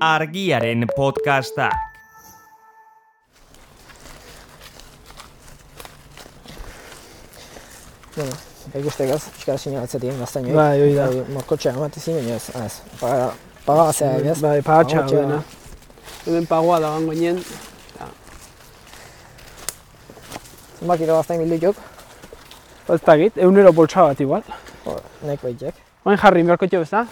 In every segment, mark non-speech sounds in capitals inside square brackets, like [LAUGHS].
argiaren podcastak. Bueno, ikuste gaz, pixka sinio batzetik, gaztainoik. Bai, hori da. Morkotxea emate zin, baina ez, ez. Paga, paga gazea, ez? Bai, pagatxa Pagatxa. dena. Hemen pagoa da gango nien. Zenbat kilo gaztain bildutuk, Ez dakit, eunero boltsa bat igual. nek baitek. Oin jarri, ez da?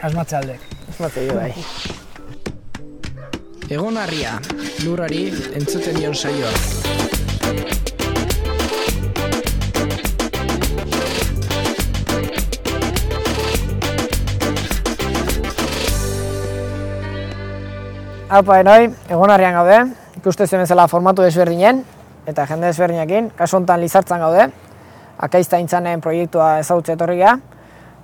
Asmatze aldek. Egin bai. Egon harria, lurrari entzuten dion saioa. Apa, enoi, egon harrian gaude, ikuste zuen bezala formatu desberdinen, eta jende desberdinekin, kasu honetan lizartzan gaude, akaizta intzanen proiektua ezagutze etorri geha,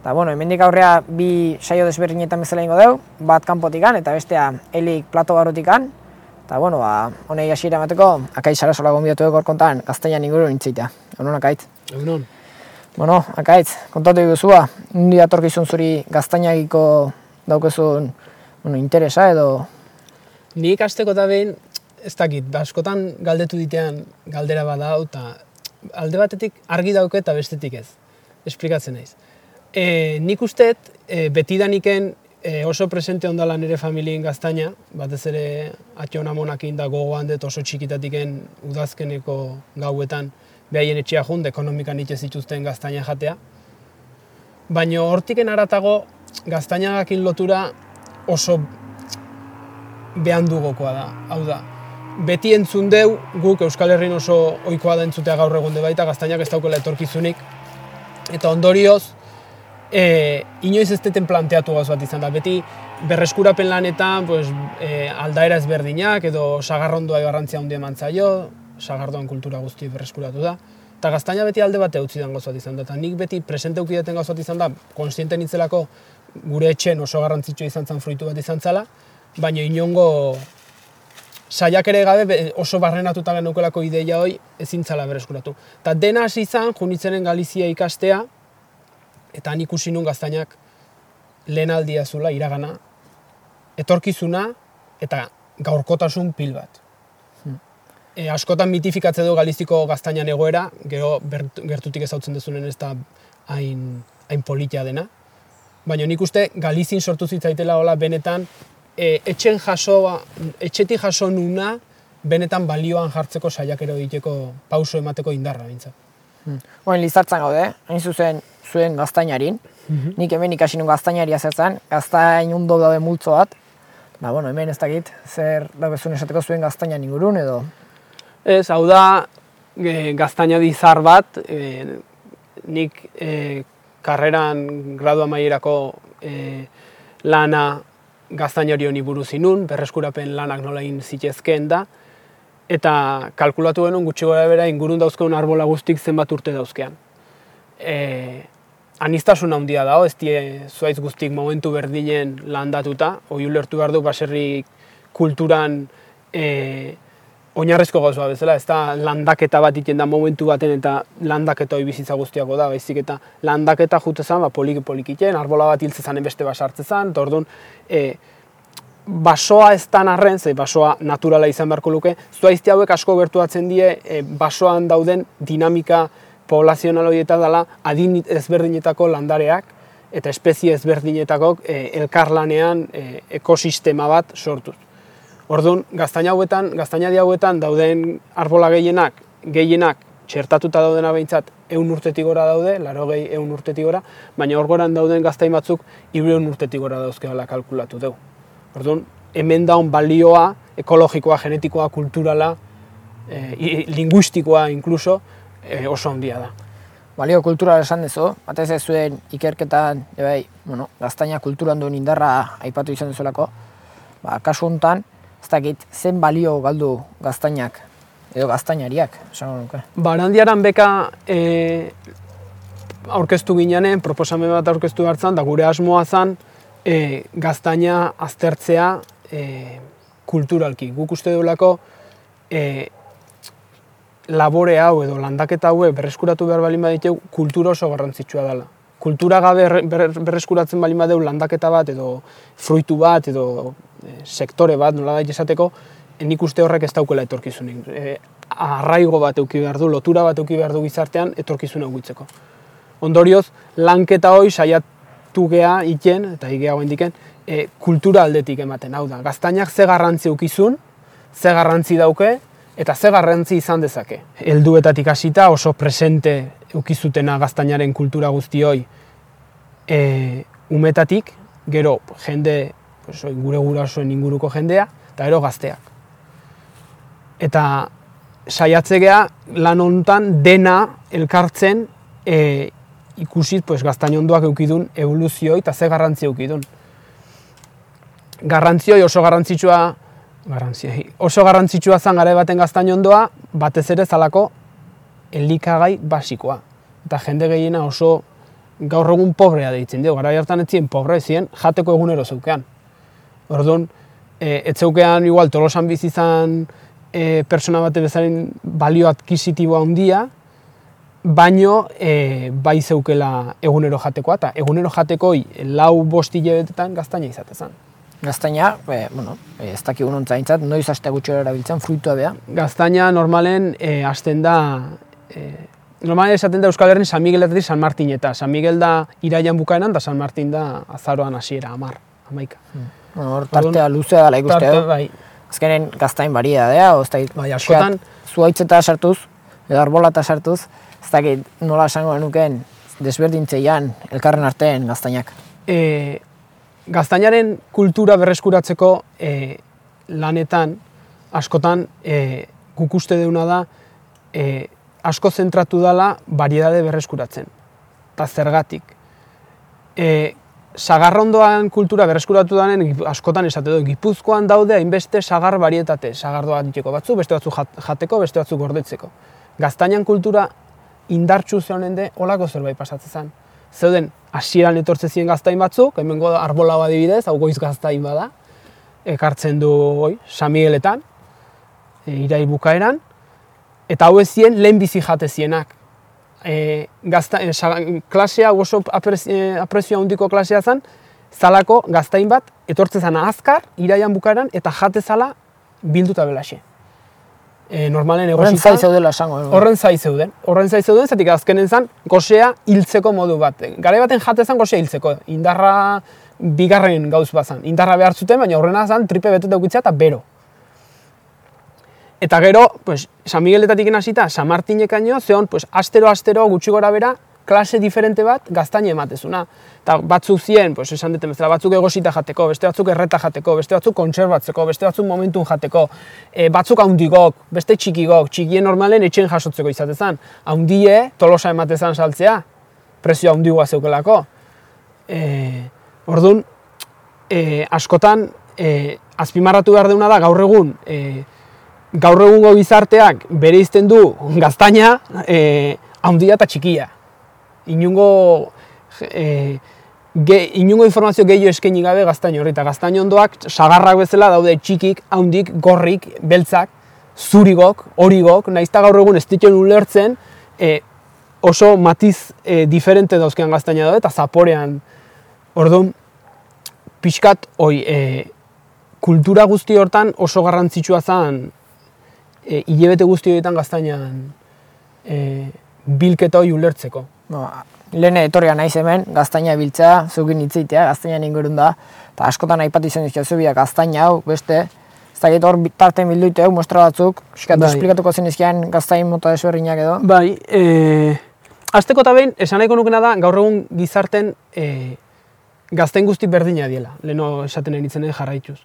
eta bueno, hemendik aurrea bi saio desberdinetan bezala ingo deu, bat kanpotikan eta bestea helik plato barrutikan, eta bueno, ba, honei hasiera emateko, akaiz sarasola gonbidatu dugu kontan gaztainan inguru nintzeitea. Egun akaitz. Egunon. Bueno, akaitz, kontatu diguzua, nundi atorkizun zuri gaztainagiko daukezun bueno, interesa edo Ni ikasteko eta behin, ez dakit, askotan galdetu ditean galdera bada hau, eta alde batetik argi dauke eta bestetik ez. Esplikatzen naiz. E, nik usteet, e, betidaniken e, oso presente ondala nire familien gaztaina, batez ere atxona monakin da gogoan dut oso txikitatiken udazkeneko gauetan behaien etxea jund, ekonomikan itxe zituzten gaztaina jatea. Baina hortiken aratago gaztainagakin lotura oso behan dugokoa da. Hau da, beti entzun deu, guk Euskal Herrin oso ohikoa da entzutea gaur egunde baita, gaztainak ez daukela etorkizunik. Eta ondorioz, e, inoiz ez deten planteatu gauz bat izan da. Beti berreskurapen lanetan pues, e, aldaera ezberdinak edo sagarrondoa garrantzia handia eman zaio, sagardoan kultura guzti berreskuratu da. Eta gaztaina beti alde bate utzi den gauz bat izan da. Eta nik beti presente ukidaten gauz bat izan da, konstiente nintzelako gure etxen oso garrantzitsua izan zen fruitu bat izan zela, baina inongo saiak ere gabe be- oso barrenatuta genukelako ideia hoi ezin zala bereskuratu. Eta dena hasi izan, junitzenen Galizia ikastea, eta han ikusi nun gaztainak lehen aldia zula, iragana, etorkizuna eta gaurkotasun pil bat. E, askotan mitifikatze du Galiziko gaztainan egoera, gero gertutik ezautzen dezunen ez da hain, hain politia dena. Baina nik uste Galizin sortu zitzaitela hola benetan e, etxen jaso, etxetik jaso nuna benetan balioan jartzeko saiakero egiteko pauso emateko indarra bintzat. Oin lizartzan gaude, hain zuzen zuen gaztainarin. Nik hemen ikasi nun gaztainaria zertzen, gaztain ondo daude multzo bat. Ba, bueno, hemen ez dakit, zer daukezun esateko zuen gaztainan ingurun edo... Ez, hau da e, gaztaina dizar bat, e, nik e, karreran gradu amaierako e, lana gaztainari honi buruz inun, berreskurapen lanak nola egin zitezkeen da, eta kalkulatu genuen gutxi gora bera ingurun dauzkeun arbola guztik zenbat urte dauzkean. E, anistasun handia dago, ez die zuaiz guztik momentu berdinen landatuta, hoi ulertu behar du baserri kulturan e, oinarrezko gauza bezala, ez da landaketa bat iten da momentu baten eta landaketa hoi bizitza guztiako da, baizik eta landaketa jute zan, ba, poliki polikiten, arbola bat hiltze zanen beste basartze zan, eta orduan, e, basoa ez da arren, ze basoa naturala izan beharko luke, zuaizti hauek asko gertuatzen die e, basoan dauden dinamika poblazional horietan dela adin ezberdinetako landareak eta espezie ezberdinetako e, elkarlanean e, ekosistema bat sortuz. Orduan, gaztaina hauetan, gaztainadi hauetan dauden arbola gehienak, gehienak txertatuta daudena behintzat eun urtetik gora daude, laro gehi eun urtetik gora, baina hor goran dauden gaztain batzuk hirurehun urtetik gora dauzkeala kalkulatu dugu. Orduan, hemen daun balioa, ekologikoa, genetikoa, kulturala, e, linguistikoa inkluso, e, oso handia da. Balio kultura esan dezu, batez ez zuen ikerketan, e bai, bueno, gaztaina kulturan duen indarra aipatu izan duzulako. Ba, kasu honetan, ez dakit, zen balio galdu gaztainak, edo gaztainariak, esango nuke. Barandiaran beka e, aurkeztu ginean, proposamen bat aurkeztu hartzan, da gure asmoa zan e, gaztaina aztertzea e, kulturalki. Guk uste duelako e, labore hau edo landaketa hauek berreskuratu behar balin baditeu, kultura oso garrantzitsua dela. Kultura gabe erre- berre- berreskuratzen balin badeu landaketa bat edo fruitu bat edo e, sektore bat, nola esateko, e, nik uste horrek ez daukela etorkizunik. E, arraigo bat euki behar du, lotura bat euki behar du gizartean etorkizuna guitzeko. Ondorioz, lanketa hoi saiatu gea iten, eta igea diken, e, kultura aldetik ematen. Hau da, gaztainak ze garrantzi eukizun, ze garrantzi dauke, eta ze garrantzi izan dezake. Helduetatik hasita oso presente eukizutena gaztainaren kultura guzti hoi e, umetatik, gero jende, oi, gure gurasoen inguruko jendea, eta gero gazteak. Eta saiatzegea lan hontan dena elkartzen e, ikusit pues, gaztainondoak eukidun evoluzioi eta ze garrantzi eukidun. Garrantzioi oso garrantzitsua garrantzioi, oso garrantzitsua zan gara baten gaztainondoa batez ere zalako elikagai basikoa. Eta jende gehiena oso gaur egun pobrea deitzen dugu, gara hartan ez ziren pobre, ziren jateko egunero zeukean. Orduan, e, ez zeukean igual tolosan bizi izan e, persona bate bezaren balio adkisitiboa handia, baino e, bai zeukela egunero jatekoa, eta egunero jatekoi lau bost hilabetetan gaztaina izatezan. Gaztaina, e, bueno, e, ez dakigun ontzaintzat, noiz aste gutxi erabiltzen, fruitua bea. Gaztaina normalen e, hasten da, e, normalen esaten da Euskal Herrin San Migueletatik San Martin eta San Miguel da iraian bukaeran eta San Martin da azaroan hasiera amar, amaika. Bueno, hor tartea luzea dela ikuste Tarte, du. bai, Azkenen gaztain baria da, ez Bai, askotan- pixkat zuhaitzeta sartuz, edo arbolata sartuz, ez dakit nola esango genuken desberdintzeian elkarren artean gaztainak. e, gaztainaren kultura berreskuratzeko e, lanetan askotan e, guk uste deuna da e, asko zentratu dela variedade berreskuratzen. Eta zergatik. E, sagarrondoan kultura berreskuratu denen Gip- askotan esate du Gipuzkoan daude hainbeste sagar varietate, sagardoa diteko batzu, beste batzu jat- jateko, beste batzu gordetzeko. Gaztainan kultura indartsu zehonen de olako zerbait pasatzen zen. Zeuden hasieran etortze ziren gaztain batzuk, hemengo arbola adibidez, hau goiz gaztain bada, ekartzen du oi, San Migueletan, e, irai bukaeran, eta hau ez ziren lehen bizi jate zienak. E, gazta, e, sa- klasea oso aprez- e, aprezio handiko klasea zen, zalako gaztain bat etortze zana azkar, iraian bukaeran, eta jate zala bilduta belaxe. E, normalen Horren egosita... zai zeudela esango. genuen. Horren zai zeuden. Horren zai zeuden, zatik azkenen zan, gosea hiltzeko modu bat. Gare baten jate zan gosea hiltzeko. Indarra bigarren gauz bat zan. Indarra behar zuten, baina horrena zan tripe bete daukitzea eta bero. Eta gero, pues, San Migueletatik hasita San Martinekaino, zeon, pues, astero-astero gutxi gora bera, klase diferente bat gaztaina ematezuna. Eta batzuk zien, pues, esan duten bezala, batzuk egosita jateko, beste batzuk erreta jateko, beste batzuk kontserbatzeko, beste batzuk momentun jateko, e, batzuk haundigok, beste txikigok, txikien normalen etxen jasotzeko izatezan. Haundie, tolosa ematezan saltzea, prezio haundigoa zeukelako. E, orduan, e, askotan, e, azpimarratu behar deuna da, gaur egun, e, gaur egungo gizarteak bere izten du gaztaina e, handia eta txikia. Inungo, e, ge, inungo informazio gehiago eskaini gabe gaztaino. Horri, eta gaztaino ondoak sagarrak bezala daude txikik, handik, gorrik, beltzak, zurigok, horigok, nahiz eta gaur egun ez dituen ulertzen, e, oso matiz e, diferente dauzkean gaztaina daude, eta zaporean, orduan, pixkat, oi, e, kultura guzti hortan oso garrantzitsua zen e, hilebete guzti horietan gaztainan e, bilketa hori ulertzeko. No, lehen etorria naiz hemen, gaztaina biltzea, zukin hitzeitea, gaztaina ingurun da, eta askotan aipatu izan dizkio biak gaztaina hau, beste, ez dakit hor tarten bilduite hau, mostra batzuk, eskat Bai. esplikatuko zen izkian gaztain mota desberdinak edo. Bai, e, azteko eta behin, esan nahiko nukena da, gaur egun gizarten e, gaztain guzti berdina diela, leheno esaten nintzen jarraituz.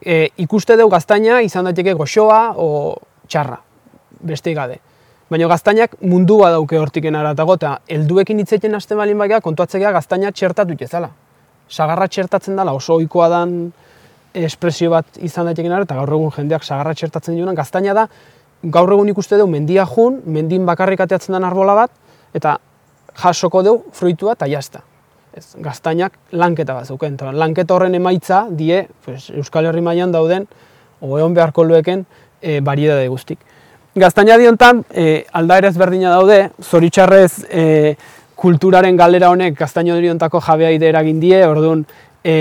E, ikuste dugu gaztaina izan daiteke goxoa o txarra, beste gabe. Baina gaztainak mundua dauke hortiken aratago, eta helduekin hitzeiten hasten balin baina kontuatzea gaztaina txertatu zala. Sagarra txertatzen dela oso ohikoa dan espresio bat izan daiteken eta gaur egun jendeak sagarra txertatzen diunan, gaztaina da, gaur egun ikuste dugu mendia jun, mendin bakarrik ateatzen den arbola bat, eta jasoko dugu fruitua eta jazta. Ez, gaztainak lanketa bat zeuken, eta lanketa horren emaitza die pues, Euskal Herri mailan dauden, o egon beharko lueken, e, guztik. Gaztaina diontan, e, aldaera ezberdina daude, zoritxarrez e, kulturaren galera honek gaztaino diontako jabea ide eragin die, orduan e,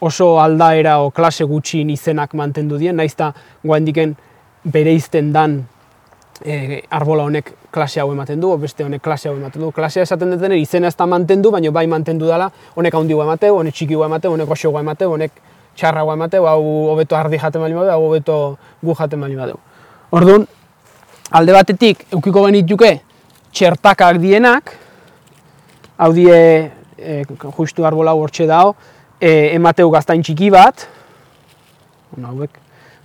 oso aldaera o klase gutxi izenak mantendu dien, naiz eta guaindiken bere izten dan e, arbola honek klase hau ematen du, beste honek klase hau ematen du. Klasea esaten duten izena ez da mantendu, baina bai mantendu dela, honek handi emateu, honek txiki emateu, honek oso emateu, honek txarra emateu, hau hobeto ardi jaten bali badu, hau hobeto gu jaten bali badu. Orduan, alde batetik, eukiko genituke, txertakak dienak, hau die, e, justu arbola hortxe dao, e, emateu gaztain txiki bat, hauek,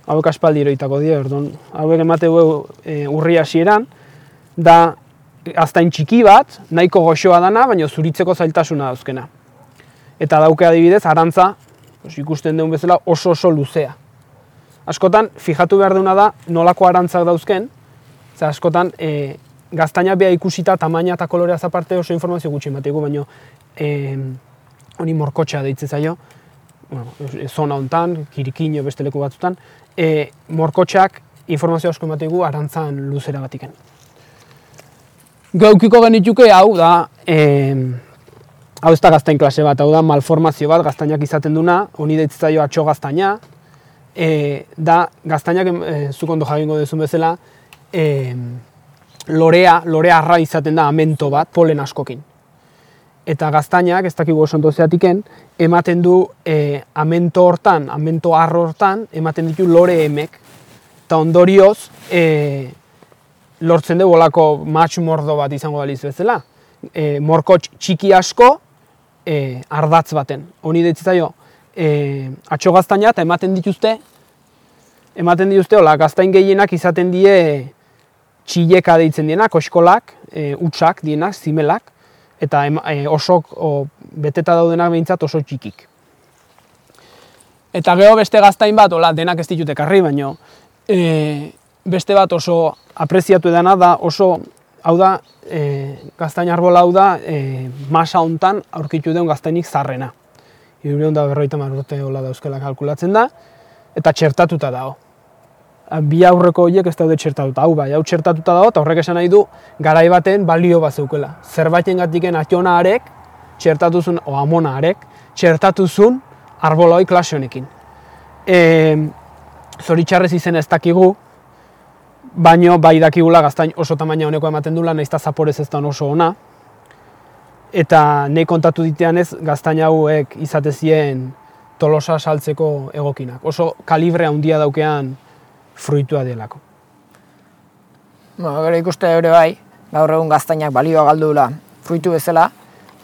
hauek aspaldi eroitako die, orduan, hauek emateu e, urri hasieran, da aztain txiki bat, nahiko goxoa dana, baina zuritzeko zailtasuna dauzkena. Eta dauke adibidez, arantza, ikusten duen bezala, oso oso luzea. Askotan, fijatu behar duna da, nolako arantzak dauzken, ze askotan, e, gaztaina beha ikusita, tamaina eta kolorea zaparte oso informazio gutxi emateko, baina e, honi morkotxea deitzen zaio, bueno, zona hontan, kirikino beste leku batzutan, e, morkotxeak informazio asko emateko arantzan luzera batiken. Gaukiko genituke hau da, e, hau ez da gaztain klase bat, hau da malformazio bat gaztainak izaten duna, honi deitzaio atxo gaztaina, e, da gaztainak e, zuk ondo jagingo duzun bezala, e, lorea, lorea arra izaten da amento bat, polen askokin. Eta gaztainak, ez dakigu oso ondo zeatiken, ematen du e, amento hortan, amento arro hortan, ematen ditu lore emek. Eta ondorioz, e, lortzen dugu olako matx mordo bat izango daliz bezala. E, morko txiki asko e, ardatz baten. Honi ditzaio e, atxo gaztaina eta ematen dituzte ematen dituzte hola gaztain gehienak izaten die txileka deitzen dienak, oskolak, e, utxak dienak, zimelak, eta e, osok o, beteta daudenak behintzat oso txikik. Eta geho beste gaztain bat, hola, denak ez ditute karri, baino, e, beste bat oso apreziatu edana da oso, hau da, e, gaztain arbola hau da, e, masa hontan aurkitu den gaztainik zarrena. Irureun da berroita marrote hola dauzkela kalkulatzen da, eta txertatuta dago. Bi aurreko horiek ez daude txertatuta, hau bai, hau txertatuta dago, eta horrek esan nahi du, garai baten balio bat zeukela. Zerbaiten gatiken ationa arek, txertatuzun, o amona arek, txertatuzun arbola hoi klase honekin. E, zoritxarrez izen ez dakigu, baino bai dakigula gaztain oso tamaina honeko ematen dula, nahiz eta zaporez ez da oso ona. Eta nahi kontatu ditean ez, gaztain hauek izatezien tolosa saltzeko egokinak. Oso kalibre handia daukean fruitua delako. Bueno, gero ikuste ere bai, gaur egun gaztainak balioa galdula fruitu bezala,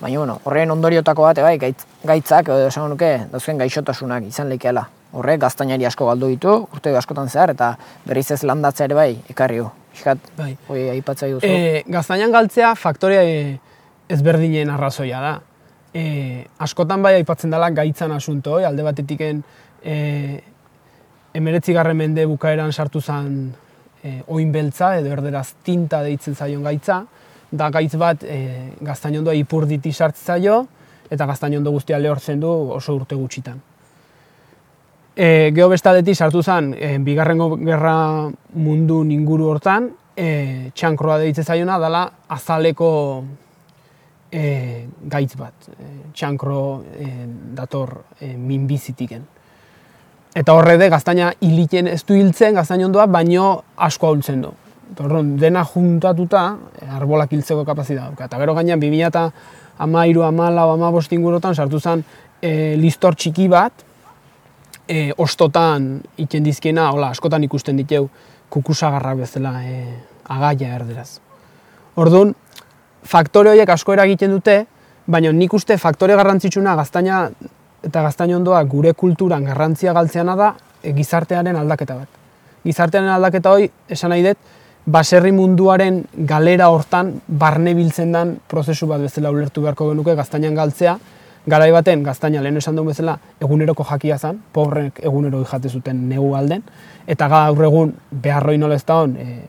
baina bueno, horren ondoriotako bat bai, gaitz, gaitzak, edo esan nuke, dauzken gaixotasunak izan leikeala horrek gaztainari asko galdu ditu, urte askotan zehar, eta berriz ez landatzea ere bai, ekarri hu. Iskat, bai. hoi aipatza duzu. E, gaztainan galtzea faktorea ezberdinen arrazoia da. E, askotan bai aipatzen dela gaitzan asunto, alde batetiken e, emeretzi garren mende bukaeran sartu zen e, oin beltza, edo erderaz tinta deitzen zaion gaitza, da gaitz bat e, gaztainondoa ipurditi sartzen zaio, eta gaztainondo guztia lehortzen du oso urte gutxitan. E, Geho bestadetik sartu zen, e, bigarrengo gerra mundu inguru hortan, e, txankroa deitzen zaiona dela azaleko e, gaitz bat. E, txankro e, dator e, minbizitiken. Eta horre de, gaztaina hiliten ez du hiltzen, gaztaina ondoa, baino asko ahultzen du. Torron, dena juntatuta, e, arbolak hiltzeko kapazita dauka. Eta gero gainean, 2000 eta amairu, amala, amabost ingurotan, sartu zen e, listor txiki bat, e, ostotan iten dizkiena, hola, askotan ikusten diteu kukusagarra bezala e, agaia erderaz. Orduan, faktore horiek asko eragiten dute, baina nik uste faktore garrantzitsuna gaztaina eta gaztaino ondoa gure kulturan garrantzia galtzeana da e, gizartearen aldaketa bat. Gizartearen aldaketa hori, esan nahi dut, baserri munduaren galera hortan barne biltzen den prozesu bat bezala ulertu beharko genuke gaztainan galtzea, garai baten gaztaina lehen esan duen bezala eguneroko jakia zen, pobrek egunero jate zuten negu alden, eta gaur egun beharroi nola ez da hon, e,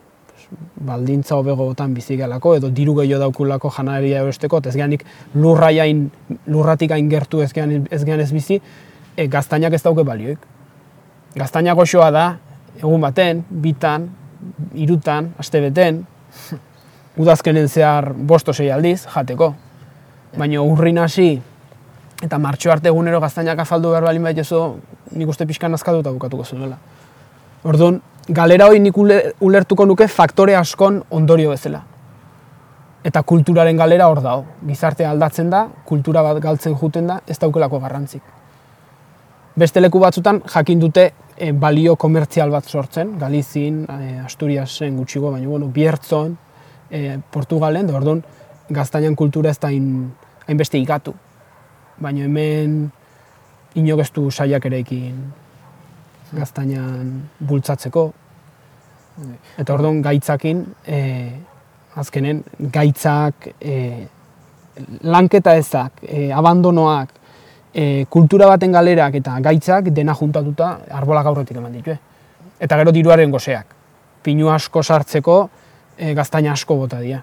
baldintza hobegotan bizi galako, edo diru gehiago daukulako janaria euresteko, ez geanik lurraiain, lurratik hain gertu ez gean ez, bizi, e, gaztainak ez dauke balioik. Gaztainak goxoa da, egun baten, bitan, irutan, aste beten, [LAUGHS] udazkenen zehar bosto sei aldiz, jateko. Baina urrin hasi, eta martxo arte egunero gaztainak afaldu behar balin baitezu, nik uste pixkan nazkatuta bukatuko zuela. Orduan, galera hori nik ule- ulertuko nuke faktore askon ondorio bezala. Eta kulturaren galera hor dago. Gizartea aldatzen da, kultura bat galtzen juten da, ez daukelako garrantzik. Beste leku batzutan jakin dute e, balio komertzial bat sortzen, Galizin, e, Asturiasen gutxigo, baina bueno, Biertzon, e, Portugalen, da orduan gaztainan kultura ez da hain, hainbeste ikatu. Baina hemen inok ez du saiak erekin gaztainan bultzatzeko. Eta orduan gaitzakin, e, azkenen gaitzak, e, lanketa ezak, e, abandonoak, e, kultura baten galerak eta gaitzak dena juntatuta arbolak aurretik eman ditue. Eta gero diruaren goseak. Pinu asko sartzeko e, gaztaina asko bota dira.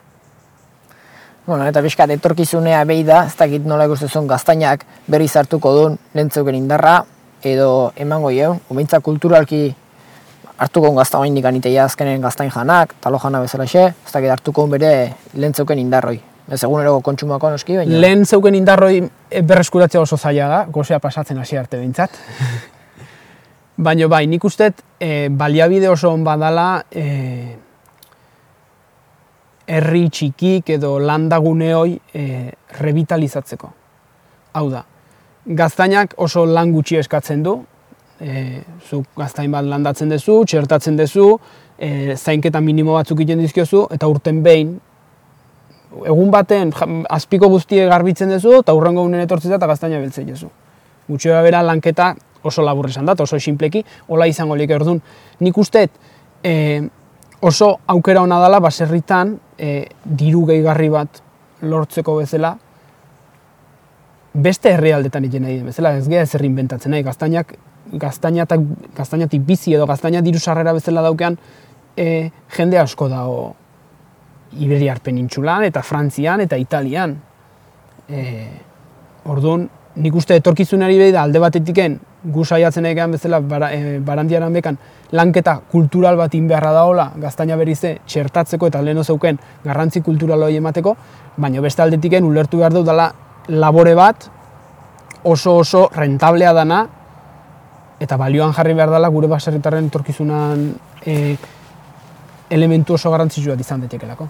Bueno, eta pixkat etorkizunea behi da, ez dakit nola ikustezun gaztainak berriz hartuko duen lentzeuken indarra, edo emango jeun, obeintza kulturalki hartuko gazta hain ikanitea azkenen gaztain janak, talo jana bezala xe, ez dakit hartuko bere lentzeuken indarroi. Ez eguneroko kontsumako noski, baina... Lehen zeuken indarroi e, berreskuratzea oso zaila da, gozea pasatzen hasi arte behintzat. [LAUGHS] Baina bai, nik usteet e, baliabide oso on badala e, herri txikik edo landaguneoi e, revitalizatzeko. Hau da, gaztainak oso lan gutxi eskatzen du, e, zuk gaztain bat landatzen duzu, txertatzen duzu, e, zainketa minimo batzuk egiten dizkiozu, eta urten behin egun baten azpiko guztie garbitzen duzu eta hurrengo unen etortzea eta gaztaina beltzei duzu. Gutxi bera lanketa oso labur esan da, oso sinpleki, hola izango lieke orduan. Nik usteet e, oso aukera ona dela baserritan e, diru gehigarri bat lortzeko bezala beste herrialdetan egin nahi bezala, ez geha ezer inventatzen nahi, gaztainak gaztainatak, gaztainatik bizi edo gaztaina diru sarrera bezala daukean e, jende asko dago Iberiar penintsulan eta Frantzian eta Italian. E, orduan, nik uste etorkizunari behi da alde batetiken gu saiatzen egean bezala bara, e, barandiaran bekan lanketa kultural bat inbeharra daola gaztaina berize txertatzeko eta leheno zeuken garrantzi kultural hori emateko, baina beste aldetiken ulertu behar dut dela labore bat oso oso rentablea dana eta balioan jarri behar dela gure baserritarren etorkizunan e, elementu oso garrantzitsua izan daitekelako.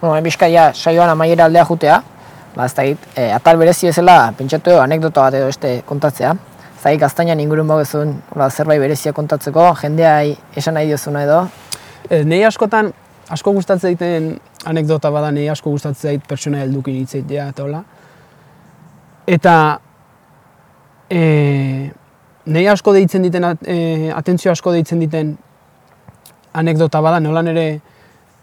Bueno, bizkaia saioan amaiera aldea jutea, ba, ez dakit, e, atal berezi bezala, pentsatu edo anekdota bat edo este kontatzea. Ez dakit gaztainan ingurun bagezun, zerbait berezia kontatzeko, jendea esan nahi diozuna edo. E, nei askotan, asko gustatzen daiten anekdota bada, nei asko gustatzen zait pertsona heldukin hitz egitea eta hola. Eta e, nei asko deitzen diten, e, atentzio asko deitzen diten anekdota bada, nolan ere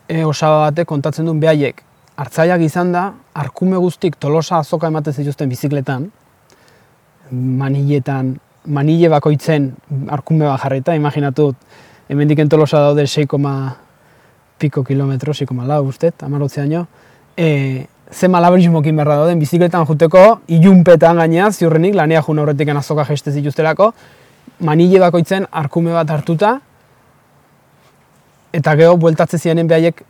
e, osaba batek kontatzen duen behaiek. Hartzaiak izan da, arkume guztik tolosa azoka ematen zituzten bizikletan, maniletan, manile bakoitzen arkume bat jarrita, imaginatu, hemendiken tolosa daude 6, piko kilometro, 6, lau ustet, amarotzeaino, e, ze malabarismokin berra dauden bizikletan juteko, ilunpetan gainea, ziurrenik, lanea juna horretik azoka jeste zituztelako, manile bakoitzen arkume bat hartuta, eta gero bueltatze zianen behaiek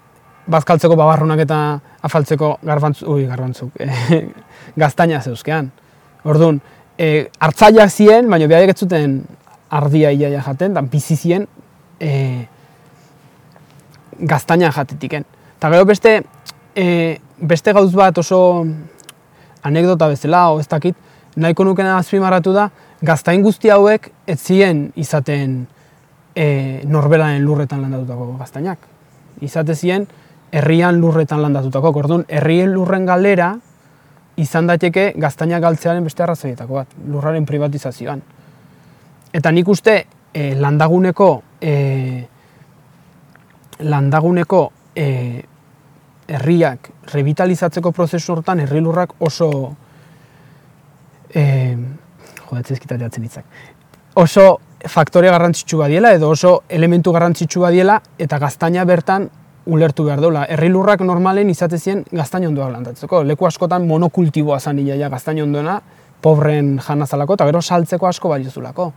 bazkaltzeko babarrunak eta afaltzeko garbantzuk, ui, garbantzuk, e, [LAUGHS] gaztaina zeuzkean. Orduan, e, hartzaiak ziren, baina behaiek ez zuten ardia iaia jaten, dan bizi ziren e, gaztaina jatetiken. Eta gero beste, e, beste gauz bat oso anekdota bezala, o ez dakit, nahiko nukena azpimarratu da, gaztain guzti hauek ez ziren izaten e, norberaren lurretan landatutako gaztainak. Izate ziren, herrian lurretan landatutako. Orduan, herrien lurren galera izan daiteke gaztainak galtzearen beste arrazoietako bat, lurraren privatizazioan. Eta nik uste e, landaguneko e, landaguneko e, herriak revitalizatzeko prozesu hortan herri lurrak oso e, jodetzen ezkitateatzen hitzak. Oso faktore garrantzitsu badiela edo oso elementu garrantzitsu badiela eta gaztaina bertan ulertu behar dola. Herri lurrak normalen izate zien gaztaina ondoak landatzeko. Leku askotan monokultiboa zan iaia gaztaina ondoena, pobren jana zalako, eta gero saltzeko asko baliozulako.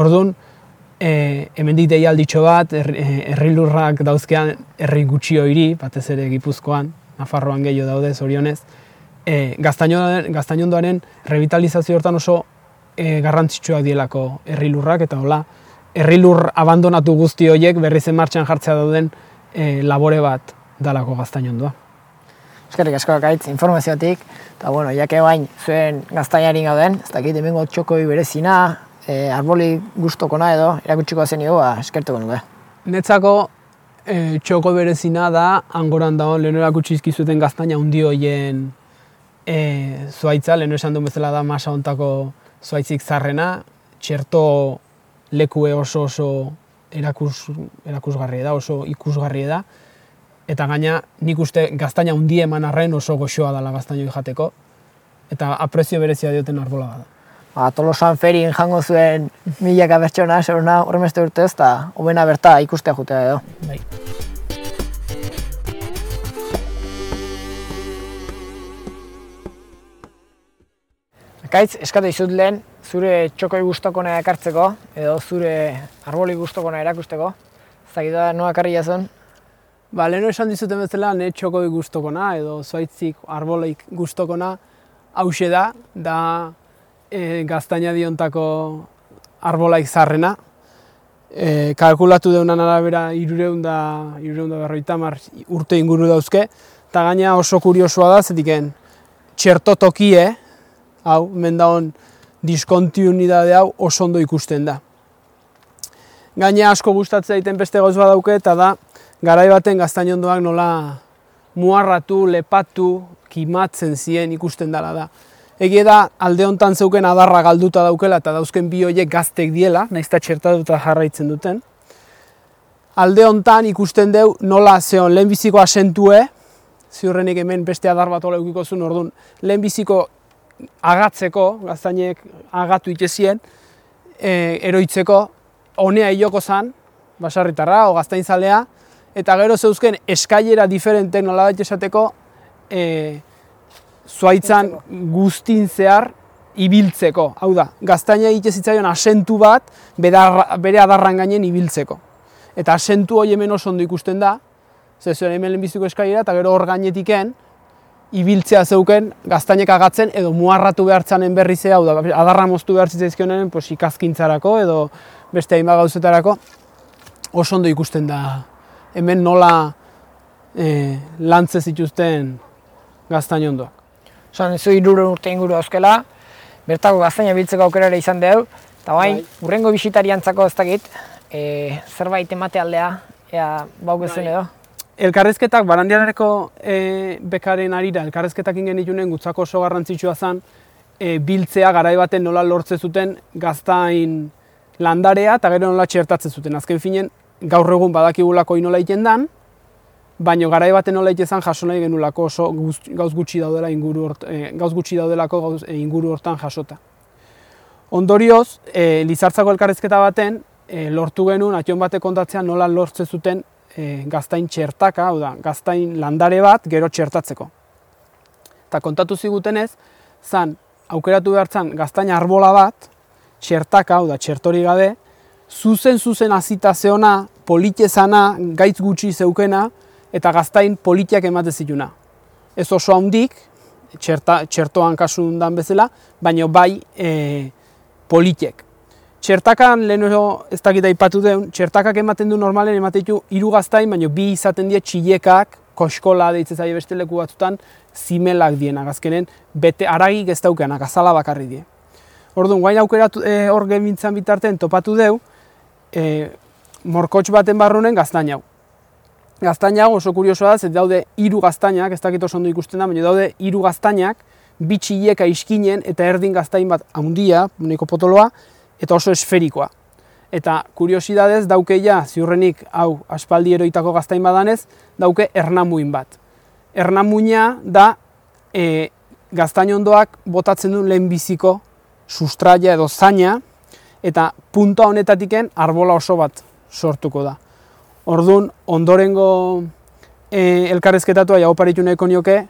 Orduan, e, hemendik deialditxo bat, er, e, herrilurrak dauzkean herri gutxio hiri, batez ere Gipuzkoan, Nafarroan gehiago daude, zorionez, e, gaztainondoaren revitalizazio hortan oso e, garrantzitsuak dielako herrilurrak, eta hola, herrilur abandonatu guzti horiek berriz martxan jartzea dauden e, labore bat dalako gaztainondoa. Eskerrik asko akaitz, informaziotik, eta bueno, jake bain zuen gaztainarin gauden, ez dakit hemengo txokoi berezina, e, arboli guztokona edo, irakutsiko zen ba, eskertuko nuke. Netzako e, txoko berezina da, angoran dagoen lehenu erakutsi izkizuten gaztaina hundi hoien e, zuaitza, lehenu esan duen bezala da masa ontako zuaitzik zarrena, txerto lekue oso oso erakus, erakusgarri da, oso ikusgarri da, eta gaina nik uste gaztaina hundi eman arren oso goxoa dela gaztaino jateko, eta aprezio berezia dioten arbola da. Ba, Tolosan ferin jango zuen milaka bertxona, zeruna horremeste urte ez, eta homena berta ikustea jutea edo. Bai. Ekaitz, eskatu izut lehen, zure txokoi guztokona ekartzeko, edo zure arboli guztokona erakusteko. Da, noa karri jazun, Ba, leheno esan dizuten bezala, ne txokoi guztokona, edo zuaitzik arboleik guztokona, hause da, da e, gaztaina diontako arbolaik zarrena. E, kalkulatu deunan arabera irureun da, irureun da berroita mar urte inguru dauzke, eta gaina oso kuriosoa da, zetiken txerto tokie, hau, mendaon diskontiunidade hau oso ondo ikusten da. Gaina asko gustatzen daiten beste gauz badauke, eta da, garai baten gaztainondoak nola muarratu, lepatu, kimatzen zien ikusten dela da. Egia da, alde hontan zeuken adarra galduta daukela eta dauzken bi horiek gaztek diela, naizta txertatuta jarraitzen duten. Alde hontan ikusten deu nola zeon lehenbiziko asentue, ziurrenik hemen beste adar bat hola eukiko zuen, orduan, lehenbiziko agatzeko, gaztainek agatu itezien, e, eroitzeko, honea hiloko zan, basarritarra, o gaztainzalea, eta gero zeuzken eskailera diferente nola esateko e, zuaitzan guztin zehar ibiltzeko. Hau da, gaztaina egite zitzaion asentu bat bere adarran gainen ibiltzeko. Eta asentu hori hemen oso ondo ikusten da, ze zuen hemen lehenbiziko eskailera eta gero hor gainetiken ibiltzea zeuken gaztainek agatzen edo muarratu behartzanen berri zea, hau da, adarra moztu behar zitzaizkionen pues, ikazkintzarako edo beste hainbat gauzetarako oso ondo ikusten da hemen nola e, lantze zituzten gaztainondoak. Osan, zu irure urte inguru auskela, bertako gaztaina biltzeko aukera ere izan dugu, eta bain, Bai. urrengo bisitariantzako ez dakit, e, zerbait emate aldea, ea bauk ezuen Bai. edo. Elkarrezketak, barandianareko e, bekaren arira, elkarrezketak ingen ditunen gutzako oso garrantzitsua zen, e, biltzea garai baten nola lortze zuten gaztain landarea eta gero nola txertatzen zuten. Azken finen, gaur egun badakigulako inola iten dan, baina garai baten nola iten jaso nahi genulako oso gauz gutxi daudela inguru hort, e, gauz gutxi daudelako gauz, e, inguru hortan jasota. Ondorioz, e, Lizartzako elkarrezketa baten, e, lortu genuen, ation batek kontatzea nola lortze zuten e, gaztain txertaka, hau da, gaztain landare bat gero txertatzeko. Eta kontatu zigutenez, zan, aukeratu behartzen gaztain arbola bat, txertaka, hau da, txertori gabe, zuzen zuzen azita zeona, politezana, gaitz gutxi zeukena, eta gaztain politiak ematen zituna. Ez oso handik, txerta, txertoan kasu dan bezala, baina bai e, politiek. Txertakan leheno ez dakit aipatu deun, txertakak ematen du normalen ematen ditu hiru gaztain, baina bi izaten die txilekak, koskola deitzen zaie beste leku batzutan, zimelak dienak azkenen, bete aragik ez daukenak, azala bakarri die. Orduan, guain aukeratu e, hor gemintzan bitartean topatu deu, e, morkotx baten barrunen gaztain hau. Gaztain hau oso kuriosoa da, ez daude hiru gaztainak, ez dakit oso ondo ikusten da, baina daude hiru gaztainak, bi txileka iskinen eta erdin gaztain bat handia, nahiko potoloa, eta oso esferikoa. Eta kuriosidadez daukeia ziurrenik hau aspaldi eroitako gaztain badanez, dauke ernamuin bat. Ernamuina da e, gaztain ondoak botatzen du lehenbiziko sustraia edo zaina, eta punta honetatiken arbola oso bat sortuko da. Orduan, ondorengo e, elkarrezketatua jau paritu nahiko nioke,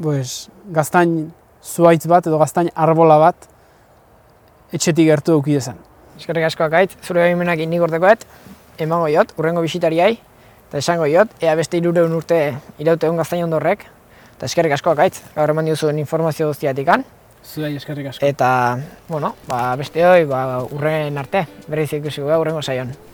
pues, gaztain zuaitz bat edo gaztain arbola bat etxetik gertu duki dezan. eskerrik asko akaitz, zure baimenak nik ortekoet, emango jot, urrengo bisitariai, eta esango jot, ea beste irureun urte iraute egun gaztain ondorrek, eta eskerrik asko akaitz, gaur eman diozuen informazio guztiatik Zuei eskerrik asko. eta, bueno, ba, beste hoi, ba, urren arte, berriz ikusiko, urrengo saion.